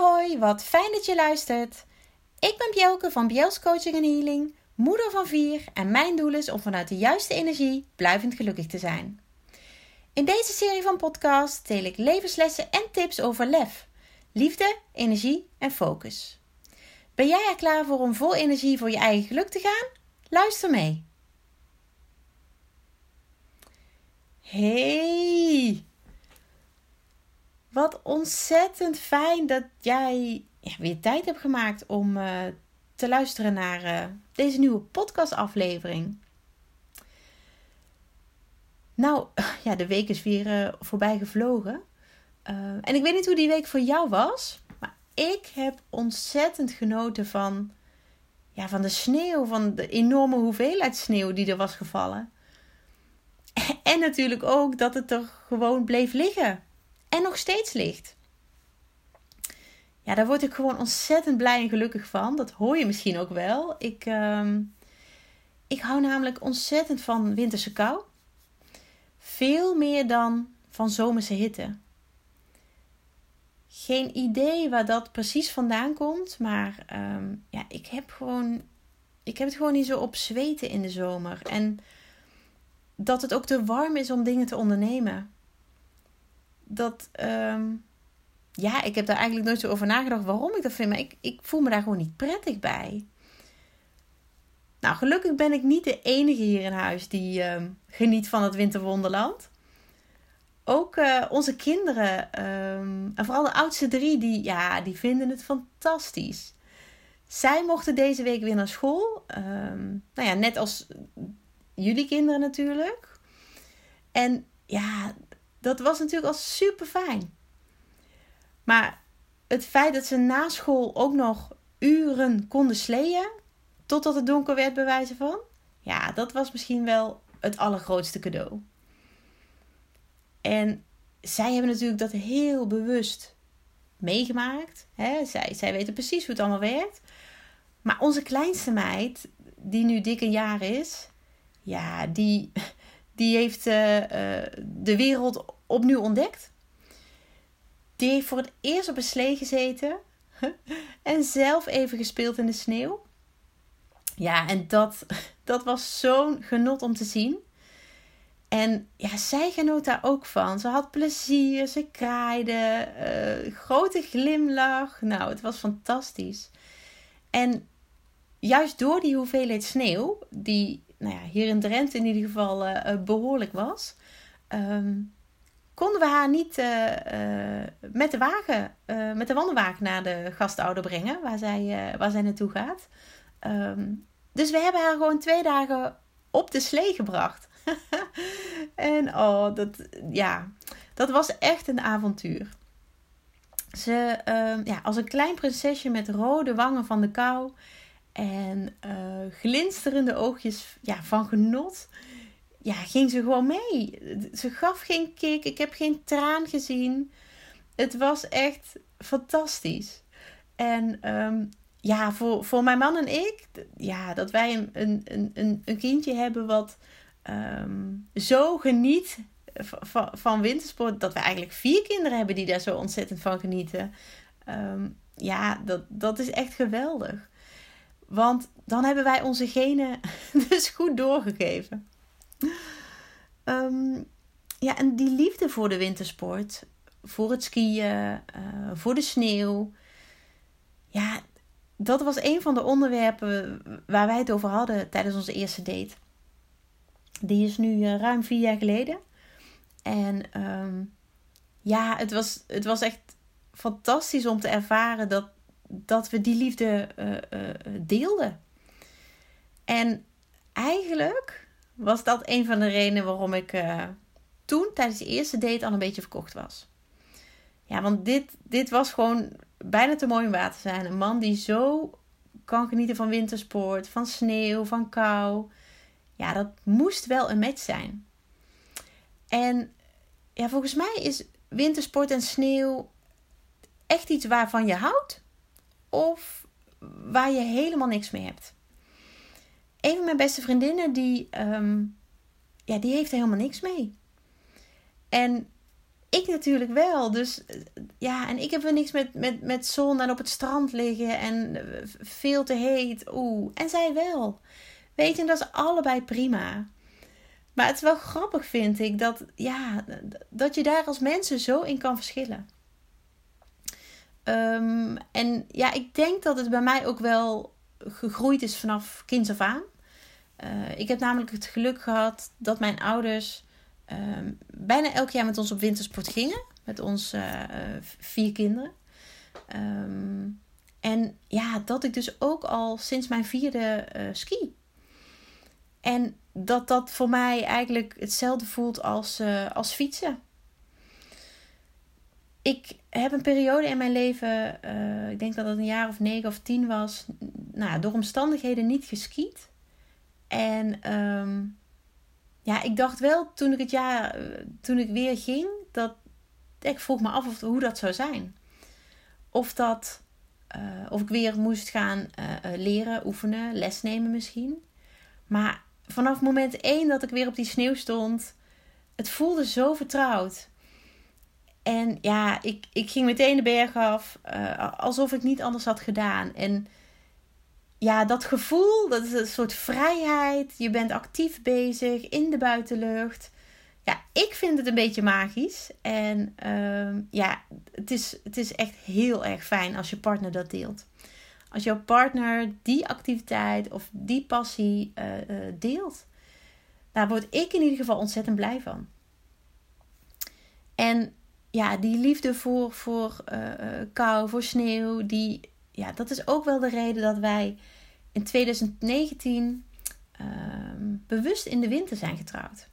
hoi, wat fijn dat je luistert. Ik ben Bjelke van Bjels Coaching en Healing, moeder van vier en mijn doel is om vanuit de juiste energie blijvend gelukkig te zijn. In deze serie van podcasts deel ik levenslessen en tips over lef, liefde, energie en focus. Ben jij er klaar voor om vol energie voor je eigen geluk te gaan? Luister mee. Hey! Wat ontzettend fijn dat jij weer tijd hebt gemaakt om uh, te luisteren naar uh, deze nieuwe podcastaflevering. Nou, ja, de week is weer uh, voorbij gevlogen. en ik weet niet hoe die week voor jou was. Maar ik heb ontzettend genoten van, ja, van de sneeuw. Van de enorme hoeveelheid sneeuw die er was gevallen. En natuurlijk ook dat het er gewoon bleef liggen en nog steeds ligt. Ja, daar word ik gewoon ontzettend blij en gelukkig van. Dat hoor je misschien ook wel. Ik, uh, ik hou namelijk ontzettend van winterse kou. Veel meer dan van zomerse hitte. Geen idee waar dat precies vandaan komt. Maar um, ja, ik heb gewoon. Ik heb het gewoon niet zo op zweten in de zomer. En dat het ook te warm is om dingen te ondernemen dat. Ehm, ja, ik heb daar eigenlijk nooit zo over nagedacht waarom ik dat vind. Maar ik, ik voel me daar gewoon niet prettig bij. Nou, gelukkig ben ik niet de enige hier in huis die uh, geniet van het winterwonderland. Ook uh, onze kinderen, um, en vooral de oudste drie, die, ja, die vinden het fantastisch. Zij mochten deze week weer naar school. Nou ja, net als jullie kinderen natuurlijk. En ja, dat was natuurlijk al super fijn. Maar het feit dat ze na school ook nog uren konden sleeën, totdat het donker werd, bij wijze van, ja, dat was misschien wel het allergrootste cadeau. En zij hebben natuurlijk dat heel bewust meegemaakt. Hè? Zij, zij weten precies hoe het allemaal werkt. Maar onze kleinste meid, die nu dik een jaar is, ja, die, die heeft uh, uh, de wereld opnieuw ontdekt. Die heeft voor het eerst op een slee gezeten en zelf even gespeeld in de sneeuw. Ja, en dat, dat was zo'n genot om te zien. En ja, zij genoot daar ook van. Ze had plezier, ze kraaide, uh, grote glimlach. Nou, het was fantastisch. En juist door die hoeveelheid sneeuw, die nou ja, hier in Drenthe in ieder geval uh, behoorlijk was, um, konden we haar niet uh, met de wagen, met de wandelwagen naar de gastouder brengen, waar zij, waar zij naartoe gaat. Um, dus we hebben haar gewoon twee dagen op de slee gebracht. en oh, dat, ja, dat was echt een avontuur. Ze, uh, ja, als een klein prinsesje met rode wangen van de kou en uh, glinsterende oogjes ja, van genot. Ja, ging ze gewoon mee. Ze gaf geen kick. Ik heb geen traan gezien. Het was echt fantastisch. En um, ja, voor, voor mijn man en ik, ja, dat wij een, een, een, een kindje hebben wat um, zo geniet van, van wintersport, dat we eigenlijk vier kinderen hebben die daar zo ontzettend van genieten. Um, ja, dat, dat is echt geweldig. Want dan hebben wij onze genen dus goed doorgegeven. Um, ja, en die liefde voor de wintersport, voor het skiën, uh, voor de sneeuw. Ja, dat was een van de onderwerpen waar wij het over hadden tijdens onze eerste date. Die is nu uh, ruim vier jaar geleden. En um, ja, het was, het was echt fantastisch om te ervaren dat, dat we die liefde uh, uh, deelden. En eigenlijk was dat een van de redenen waarom ik uh, toen tijdens de eerste date al een beetje verkocht was. Ja, want dit, dit was gewoon bijna te mooi om waar te zijn. Een man die zo kan genieten van wintersport, van sneeuw, van kou. Ja, dat moest wel een match zijn. En ja, volgens mij is wintersport en sneeuw echt iets waarvan je houdt of waar je helemaal niks mee hebt. Een van mijn beste vriendinnen, die, um, ja, die heeft er helemaal niks mee. En ik natuurlijk wel. Dus ja, en ik heb er niks met, met, met zon en op het strand liggen en veel te heet. Oeh, en zij wel. Weet je, dat is allebei prima. Maar het is wel grappig, vind ik, dat, ja, dat je daar als mensen zo in kan verschillen. Ehm, en ja, ik denk dat het bij mij ook wel gegroeid is vanaf kinds af aan. Uh, ik heb namelijk het geluk gehad dat mijn ouders um, bijna elk jaar met ons op wintersport gingen. Met ons uh, vier kinderen. Um, en ja, dat ik dus ook al sinds mijn vierde uh, ski. En dat dat voor mij eigenlijk hetzelfde voelt als, als fietsen. Ik heb een periode in mijn leven, uh, ik denk dat het een jaar of negen of tien was, nou, door omstandigheden niet geskiet. En um, ja, ik dacht wel toen ik het jaar, toen ik weer ging, dat ik vroeg me af of, hoe dat zou zijn. Of dat, uh, of ik weer moest gaan leren, oefenen, les nemen misschien. Maar vanaf moment één dat ik weer op die sneeuw stond, het voelde zo vertrouwd. En ja, ik, ik ging meteen de berg af, uh, alsof ik niet anders had gedaan. En ja, dat gevoel, dat is een soort vrijheid. Je bent actief bezig in de buitenlucht. Ja, ik vind het een beetje magisch. En uh, ja, het is, het is echt heel erg fijn als je partner dat deelt. Als jouw partner die activiteit of die passie uh, uh, deelt. Daar word ik in ieder geval ontzettend blij van. En ja, die liefde voor, voor uh, kou, voor sneeuw, die, ja, dat is ook wel de reden dat wij in 2019 uh, ehm, bewust in de winter zijn getrouwd.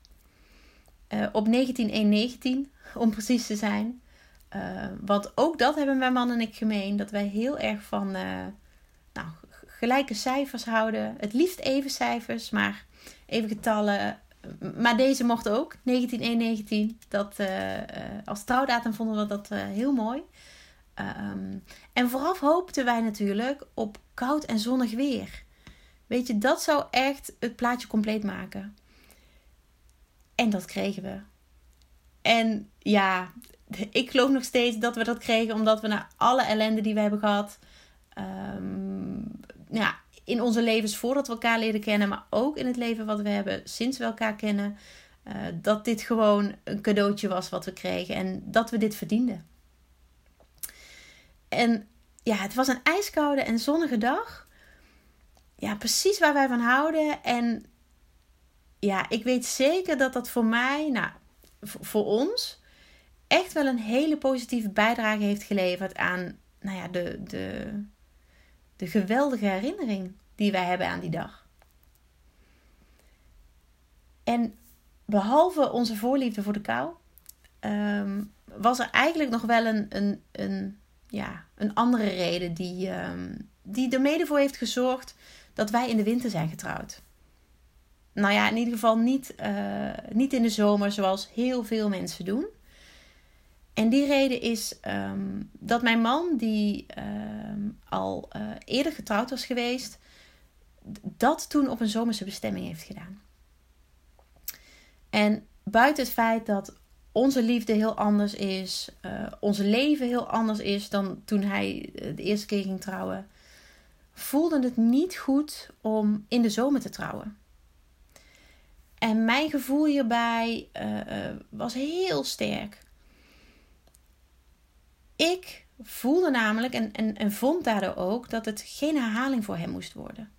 Uh, op 1919, om precies te zijn. Want ook dat hebben mijn man en ik gemeen. Dat wij heel erg van nou, gelijke cijfers houden. Het liefst even cijfers, maar even getallen. Maar deze mocht ook, 1919. Dat, uh, als trouwdatum vonden we dat uh, heel mooi. Um, en vooraf hoopten wij natuurlijk op koud en zonnig weer. Weet je, dat zou echt het plaatje compleet maken. En dat kregen we. En ja, ik geloof nog steeds dat we dat kregen omdat we na alle ellende die we hebben gehad. Um, ja, in onze levens voordat we elkaar leren kennen, maar ook in het leven wat we hebben sinds we elkaar kennen, uh, dat dit gewoon een cadeautje was wat we kregen en dat we dit verdienden. En ja, het was een ijskoude en zonnige dag. Ja, precies waar wij van houden. En ja, ik weet zeker dat dat voor mij, nou, voor ons, echt wel een hele positieve bijdrage heeft geleverd aan, nou ja, de, de, de geweldige herinnering die wij hebben aan die dag. En behalve onze voorliefde voor de kou, ehm, was er eigenlijk nog wel een, een, een, ja, een andere reden die, um, die er mede voor heeft gezorgd dat wij in de winter zijn getrouwd. Nou ja, in ieder geval niet, uh, niet in de zomer zoals heel veel mensen doen. En die reden is um, dat mijn man, die um, al uh, eerder getrouwd was geweest, dat toen op een zomerse bestemming heeft gedaan. En buiten het feit dat onze liefde heel anders is, uh, leven heel anders is dan toen hij de eerste keer ging trouwen, voelde het niet goed om in de zomer te trouwen. En mijn gevoel hierbij was heel sterk. Ik voelde namelijk en, vond daardoor ook dat het geen herhaling voor hem moest worden.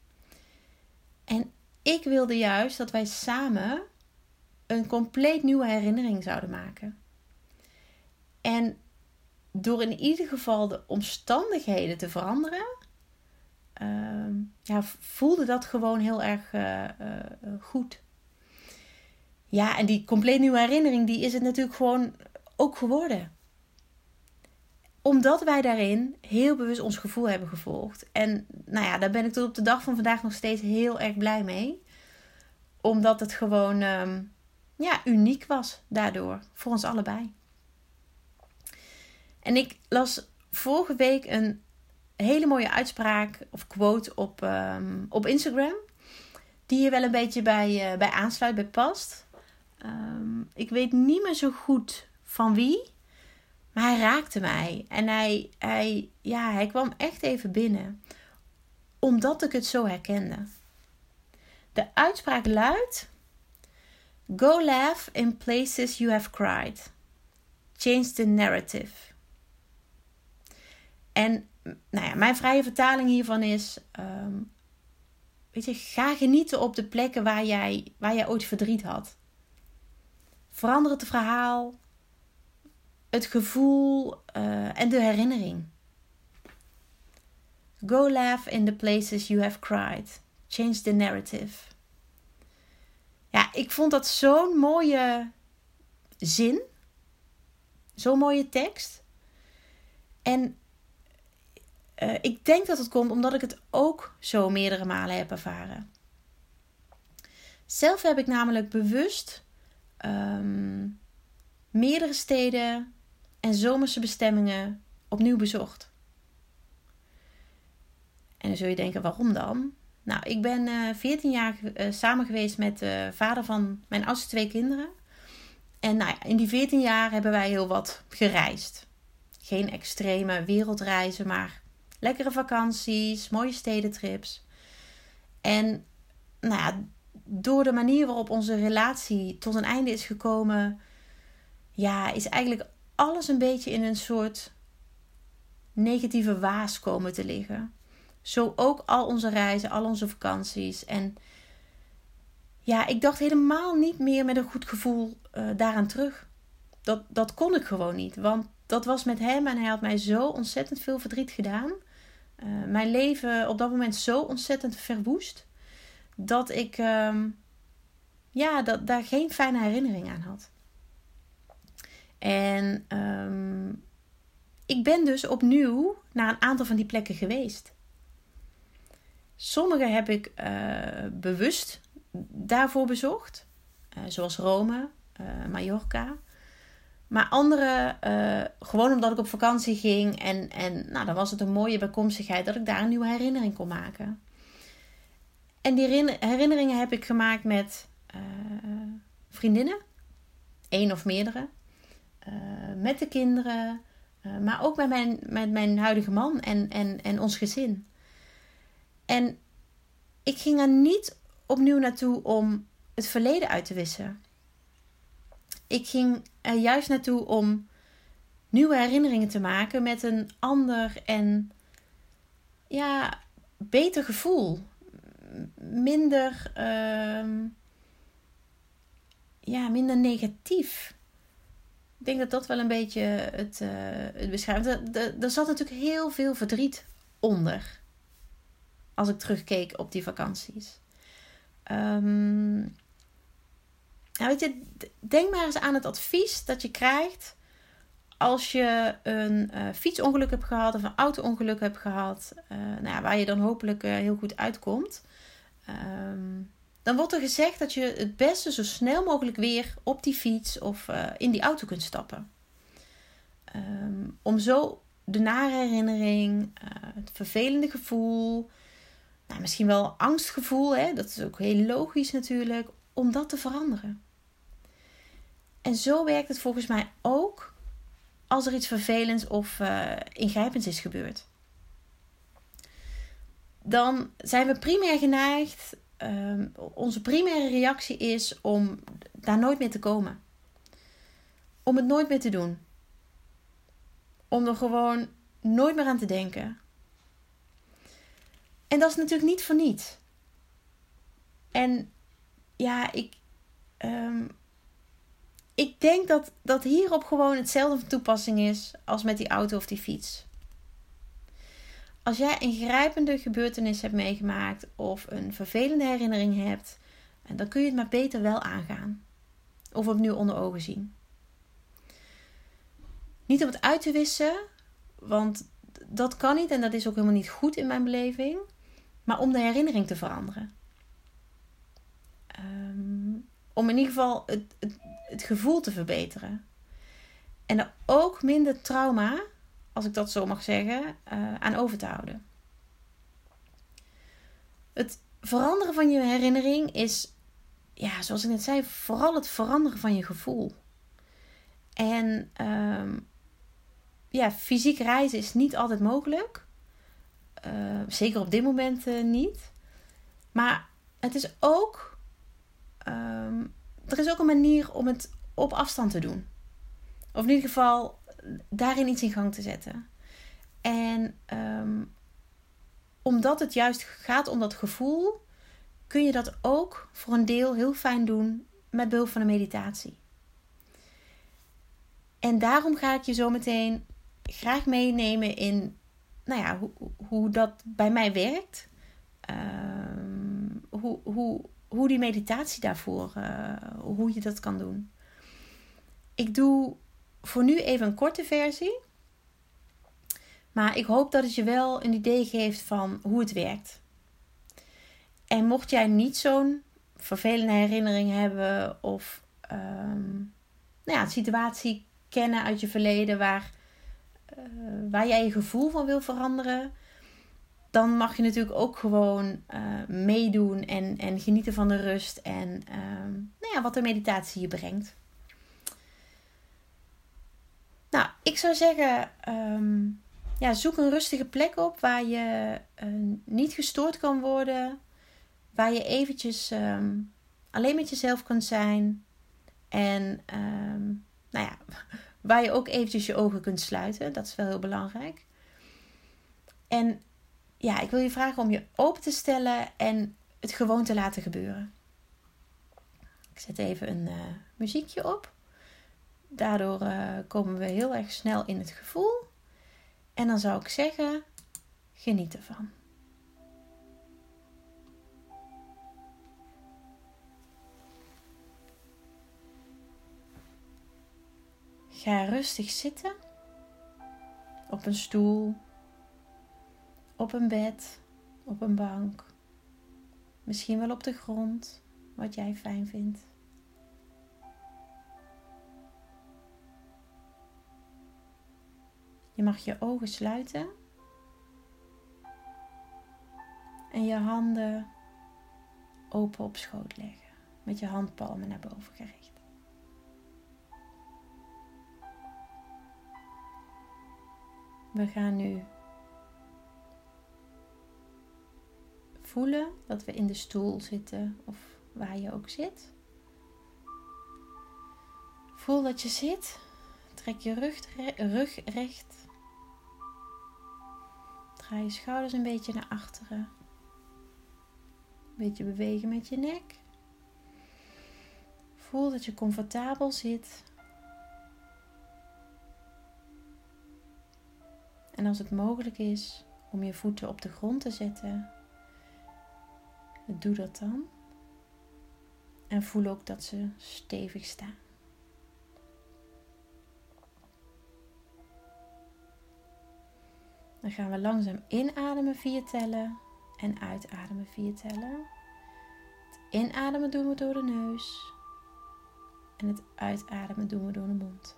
En ik wilde juist dat wij samen een compleet nieuwe herinnering zouden maken. En door in ieder geval de omstandigheden te veranderen, uh, ja, voelde dat gewoon heel erg uh, uh, goed. Ja, en die compleet nieuwe herinnering, die is het natuurlijk gewoon ook geworden omdat wij daarin heel bewust ons gevoel hebben gevolgd. En nou ja, daar ben ik tot op de dag van vandaag nog steeds heel erg blij mee. Omdat het gewoon um, ja, uniek was daardoor. Voor ons allebei. En ik las vorige week een hele mooie uitspraak of quote op, um, op Instagram. Die hier wel een beetje bij, uh, bij aansluit, bij past. Um, ik weet niet meer zo goed van wie. Maar hij raakte mij. En hij, hij, ja, hij kwam echt even binnen. Omdat ik het zo herkende. De uitspraak luidt: Go laugh in places you have cried. Change the narrative. En nou ja, mijn vrije vertaling hiervan is: ehm, weet je, ga genieten op de plekken waar jij, waar jij ooit verdriet had. Verander het verhaal, het gevoel uh, en de herinnering. Go laugh in the places you have cried. Change the narrative. Ja, ik vond dat zo'n mooie zin. Zo'n mooie tekst. En uh, ik denk dat het komt omdat ik het ook zo meerdere malen heb ervaren. Zelf heb ik namelijk bewust um, meerdere steden en zomerse bestemmingen opnieuw bezocht. En dan zul je denken, waarom dan? Nou, ik ben uh, eh, 14 jaar uh, samen geweest met de vader van mijn oudste twee kinderen. En nou ja, in die 14 jaar hebben wij heel wat gereisd. Geen extreme wereldreizen, maar lekkere vakanties, mooie stedentrips. En nou ja, door de manier waarop onze relatie tot een einde is gekomen, ja, is eigenlijk alles een beetje in een soort negatieve waas komen te liggen. Zo ook al onze reizen, al onze vakanties. En ja, ik dacht helemaal niet meer met een goed gevoel uh, daaraan terug. Dat, dat kon ik gewoon niet. Want dat was met hem en hij had mij zo ontzettend veel verdriet gedaan. Uh, mijn leven op dat moment zo ontzettend verwoest. Dat ik uh, ja, dat, daar geen fijne herinnering aan had. En um, ik ben dus opnieuw naar een aantal van die plekken geweest. Sommige heb ik uh, bewust daarvoor bezocht, uh, zoals Rome, uh, Mallorca. Maar andere, gewoon omdat ik op vakantie ging en, en nou, dan was het een mooie bijkomstigheid dat ik daar een nieuwe herinnering kon maken. En die herinneringen heb ik gemaakt met vriendinnen, één of meerdere. Eh, met de kinderen, uh, maar ook met mijn, met mijn huidige man en, en, en ons gezin. En ik ging er niet opnieuw naartoe om het verleden uit te wissen. Ik ging er juist naartoe om nieuwe herinneringen te maken met een ander en ja, beter gevoel. Minder, uh, ja, minder negatief. Ik denk dat dat wel een beetje het, uh, het beschrijft. Er, zat natuurlijk heel veel verdriet onder. Als ik terugkeek op die vakanties. Um, nou weet je, denk maar eens aan het advies dat je krijgt als je een uh, fietsongeluk hebt gehad of een auto-ongeluk hebt gehad, uh, nou ja, waar je dan hopelijk heel goed uitkomt. Um, dan wordt er gezegd dat je het beste zo snel mogelijk weer op die fiets of uh, in die auto kunt stappen. Um, om zo de nare herinnering, uh, het vervelende gevoel, nou, misschien wel angstgevoel, hè, dat is ook heel logisch natuurlijk, om dat te veranderen. En zo werkt het volgens mij ook als er iets vervelends of uh, ingrijpends is gebeurd. Dan zijn we primair geneigd um, onze primaire reactie is om daar nooit meer te komen. Om het nooit meer te doen. Om er gewoon nooit meer aan te denken. En dat is natuurlijk niet voor niets. En ja, ik, um, ik denk dat, dat hierop gewoon hetzelfde van toepassing is als met die auto of die fiets. Als jij een grijpende gebeurtenis hebt meegemaakt of een vervelende herinnering hebt, dan kun je het maar beter wel aangaan. Of opnieuw onder ogen zien. Niet om het uit te wissen, want dat kan niet en dat is ook helemaal niet goed in mijn beleving. Maar om de herinnering te veranderen. Um, om in ieder geval het, het, het gevoel te verbeteren. En er ook minder trauma als ik dat zo mag zeggen, uh, aan over te houden. Het veranderen van je herinnering is, ja, zoals ik net zei, vooral het veranderen van je gevoel. En um, ja, fysiek reizen is niet altijd mogelijk. Uh, zeker op dit moment uh, niet. Maar het is ook. Um, er is ook een manier om het op afstand te doen. Of in ieder geval daarin iets in gang te zetten. En um, omdat het juist gaat om dat gevoel, kun je dat ook voor een deel heel fijn doen met behulp van een meditatie. En daarom ga ik je zo meteen graag meenemen in nou ja, hoe, hoe dat bij mij werkt. Uh, hoe, hoe, hoe die meditatie daarvoor, uh, hoe je dat kan doen. Ik doe voor nu even een korte versie. Maar ik hoop dat het je wel een idee geeft van hoe het werkt. En mocht jij niet zo'n vervelende herinnering hebben of um, nou ja, een situatie kennen uit je verleden waar, uh, waar jij je gevoel van wil veranderen, dan mag je natuurlijk ook gewoon uh, meedoen en, en genieten van de rust en um, nou ja, wat de meditatie je brengt. Nou, ik zou zeggen, um, ja, zoek een rustige plek op waar je uh, niet gestoord kan worden. Waar je eventjes um, alleen met jezelf kunt zijn. En um, nou ja, waar je ook eventjes je ogen kunt sluiten. Dat is wel heel belangrijk. En ja, ik wil je vragen om je open te stellen en het gewoon te laten gebeuren. Ik zet even een uh, muziekje op. Daardoor uh, komen we heel erg snel in het gevoel. En dan zou ik zeggen: geniet ervan. Ga rustig zitten op een stoel, op een bed, op een bank, misschien wel op de grond, wat jij fijn vindt. Je mag je ogen sluiten en je handen open op schoot leggen, met je handpalmen naar boven gericht. We gaan nu voelen dat we in de stoel zitten of waar je ook zit. Voel dat je zit. Trek je rug, rug recht. Draai je schouders een beetje naar achteren. Een beetje bewegen met je nek. Voel dat je comfortabel zit. En als het mogelijk is om je voeten op de grond te zetten, doe dat dan. En voel ook dat ze stevig staan. Dan gaan we langzaam inademen vier tellen en uitademen vier tellen. Het inademen doen we door de neus en het uitademen doen we door de mond.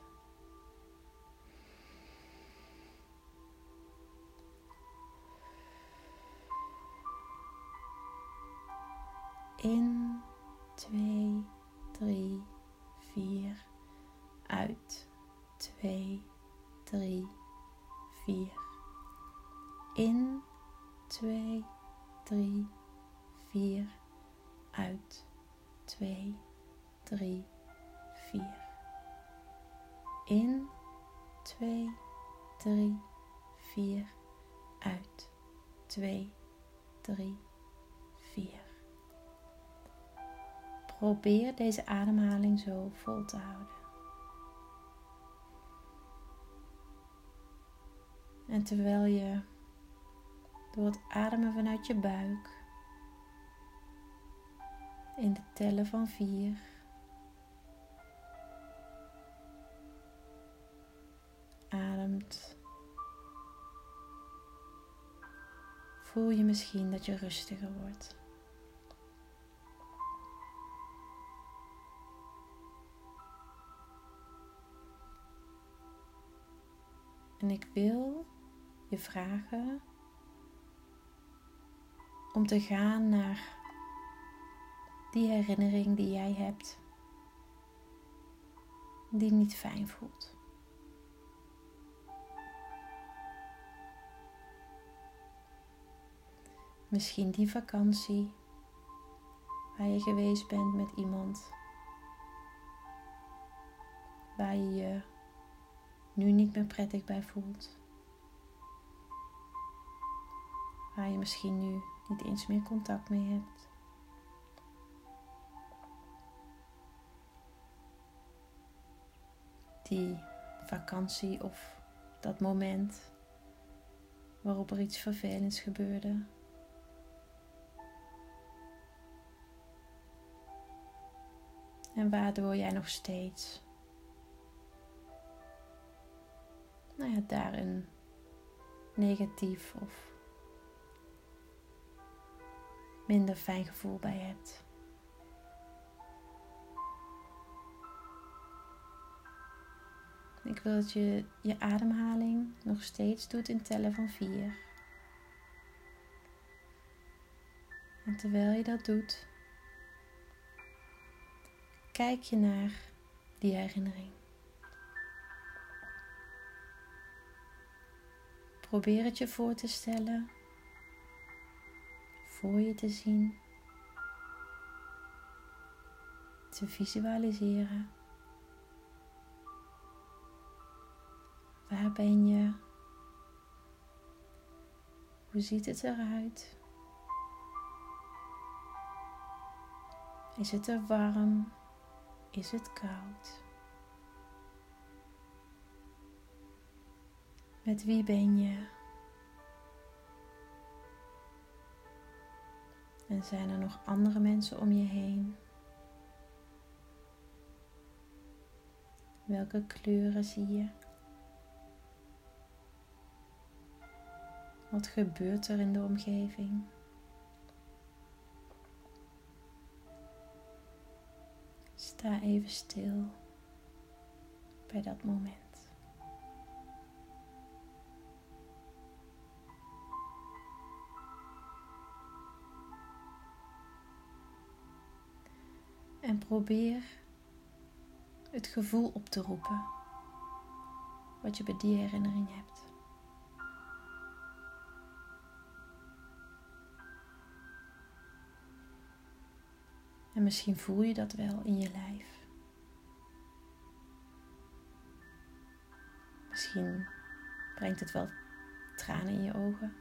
In, twee, drie, vier. Uit, twee, drie, vier in, 2, 3, 4, uit, 2, 3, 4. In, 2, 3, 4, uit, 2, 3, 4. Probeer deze ademhaling zo vol te houden. En terwijl je door het ademen vanuit je buik. In de tellen van vier. Ademt. Voel je misschien dat je rustiger wordt. En ik wil je vragen om te gaan naar die herinnering die jij hebt. die niet fijn voelt. Misschien die vakantie waar je geweest bent met iemand waar je je nu niet meer prettig bij voelt. Waar je misschien nu niet eens meer contact mee hebt. Die vakantie of dat moment waarop er iets vervelends gebeurde. En waardoor jij nog steeds nou ja, daar een negatief of minder fijn gevoel bij hebt. Ik wil dat je je ademhaling nog steeds doet in tellen van vier. En terwijl je dat doet, kijk je naar die herinnering. Probeer het je voor te stellen, voor je te zien, te visualiseren. Waar ben je? Hoe ziet het eruit? Is het er warm? Is het koud? Met wie ben je? En zijn er nog andere mensen om je heen? Welke kleuren zie je? Wat gebeurt er in de omgeving? Sta even stil bij dat moment. En probeer het gevoel op te roepen wat je bij die herinnering hebt. En misschien voel je dat wel in je lijf. Misschien brengt het wel tranen in je ogen.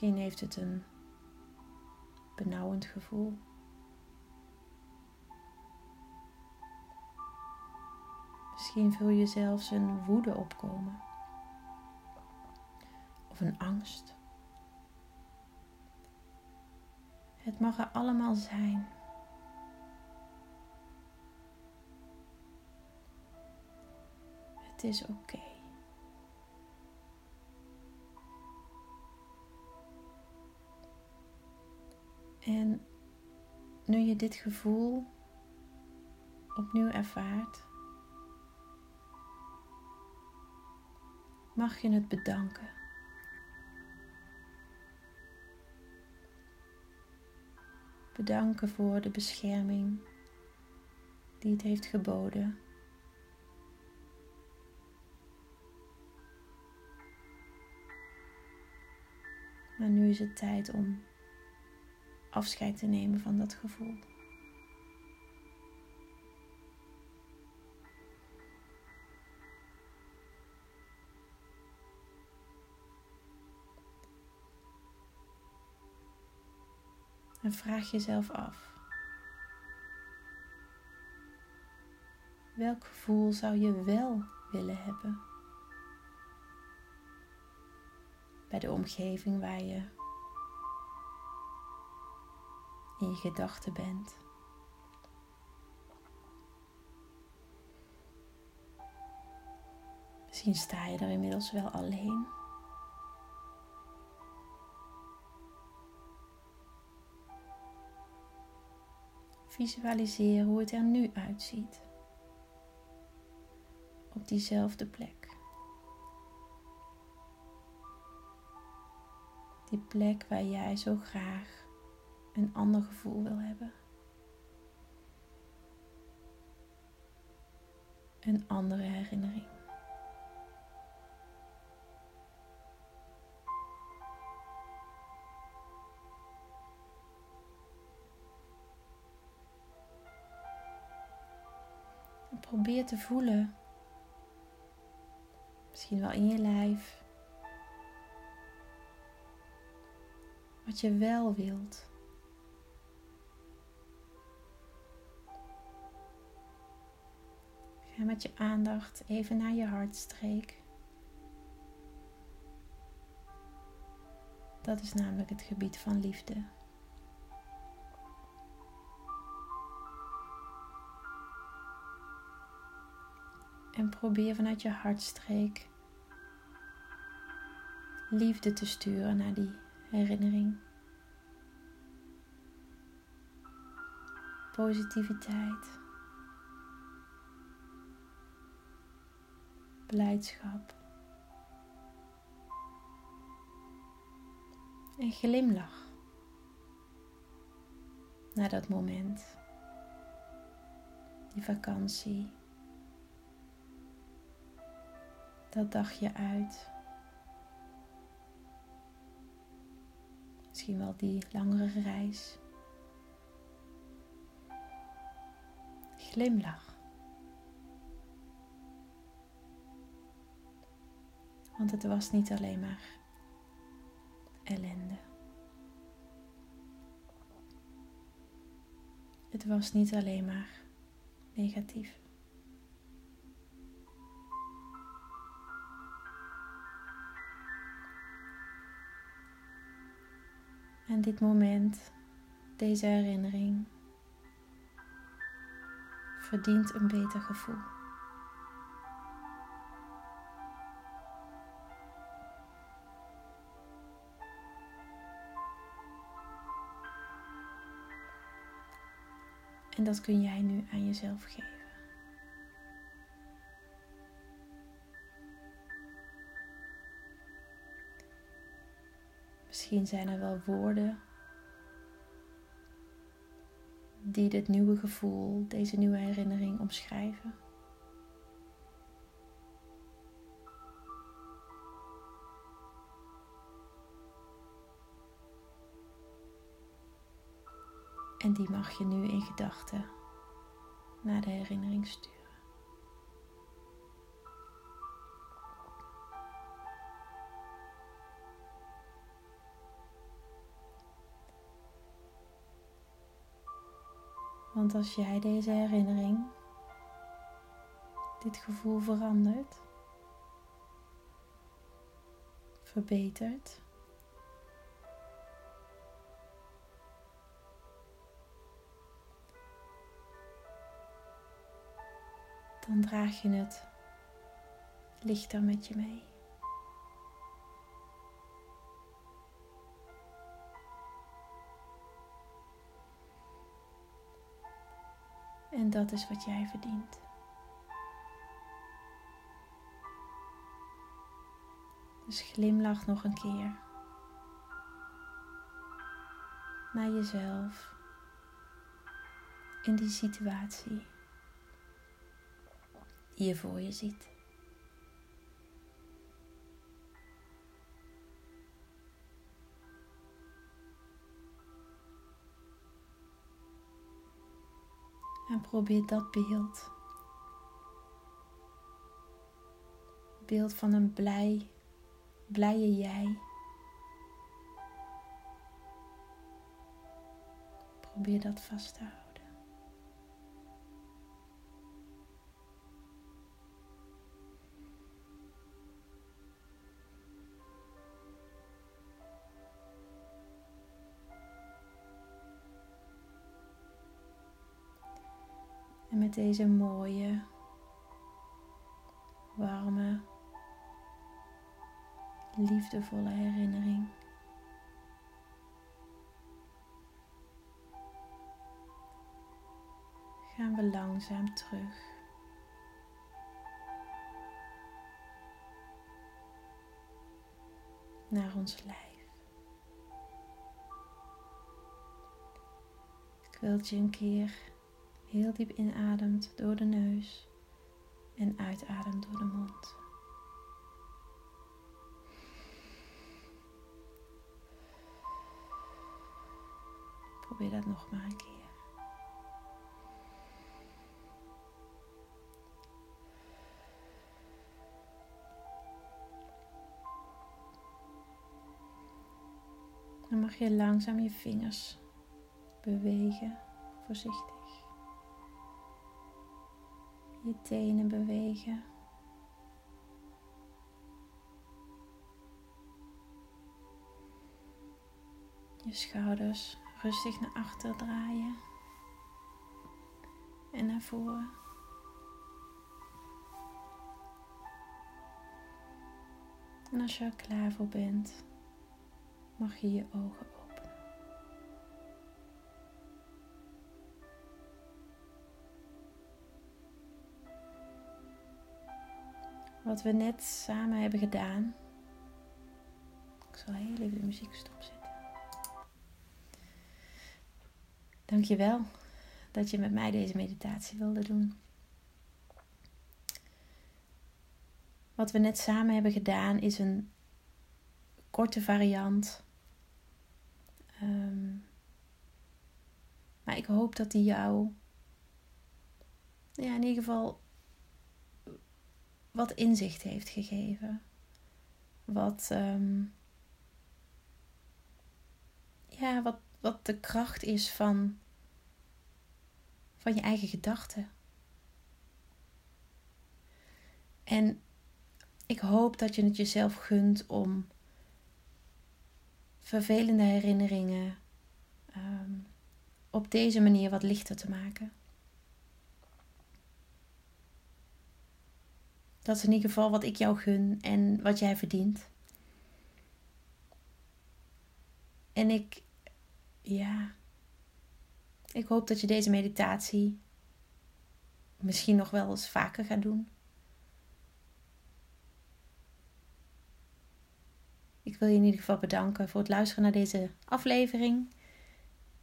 Misschien heeft het een benauwend gevoel. Misschien voel je zelfs een woede opkomen of een angst. Het mag er allemaal zijn. Het is oké. En nu je dit gevoel opnieuw ervaart, mag je het bedanken. Bedanken voor de bescherming die het heeft geboden. Maar nu is het tijd om afscheid te nemen van dat gevoel. En vraag jezelf af. Welk gevoel zou je wel willen hebben? Bij de omgeving waar je in je gedachten bent. Misschien sta je er inmiddels wel alleen. Visualiseer hoe het er nu uitziet. Op diezelfde plek. Die plek waar jij zo graag een ander gevoel wil hebben. Een andere herinnering. probeer te voelen. Misschien wel in je lijf. Wat je wel wilt. Ga met je aandacht even naar je hartstreek. Dat is namelijk het gebied van liefde. En probeer vanuit je hartstreek liefde te sturen naar die herinnering. Positiviteit. Blijdschap. En glimlach naar dat moment. Die vakantie. dat dagje uit. Misschien wel die langere reis. Glimlach. Want het was niet alleen maar ellende. Het was niet alleen maar negatief. En dit moment, deze herinnering, verdient een beter gevoel. En dat kun jij nu aan jezelf geven. Misschien zijn er wel woorden die dit nieuwe gevoel, deze nieuwe herinnering omschrijven. En die mag je nu in gedachten naar de herinnering sturen. Want als jij deze herinnering, dit gevoel verandert, verbetert, dan draag je het lichter met je mee. En dat is wat jij verdient. Dus glimlach nog een keer naar jezelf in die situatie je voor je ziet. En probeer dat beeld. Beeld van een blij, blije jij. Probeer dat vast te houden. En met deze mooie, warme, liefdevolle herinnering. Gaan we langzaam terug. Naar ons lijf. wil dat je een keer heel diep inademt door de neus en uitademt door de mond. Probeer dat nog maar een keer. Dan mag je langzaam je vingers bewegen, voorzichtig. Je tenen bewegen. Je schouders rustig naar achter draaien en naar voren. En als je er klaar voor bent, mag je je ogen openen. Wat we net samen hebben gedaan. Ik zal heel even de muziek stopzetten. Dankjewel dat je met mij deze meditatie wilde doen. Wat we net samen hebben gedaan is een korte variant Um, maar ik hoop dat die jou ja, in ieder geval wat inzicht heeft gegeven. Wat, um, ja, wat, wat de kracht is van, van je eigen gedachten. En ik hoop dat je het jezelf gunt om vervelende herinneringen ehm, op deze manier wat lichter te maken. Dat is in ieder geval wat ik jou gun en wat jij verdient. En ik, ja, ik hoop dat je deze meditatie misschien nog wel eens vaker gaat doen. Ik wil je in ieder geval bedanken voor het luisteren naar deze aflevering.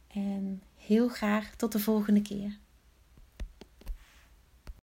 En heel graag tot de volgende keer.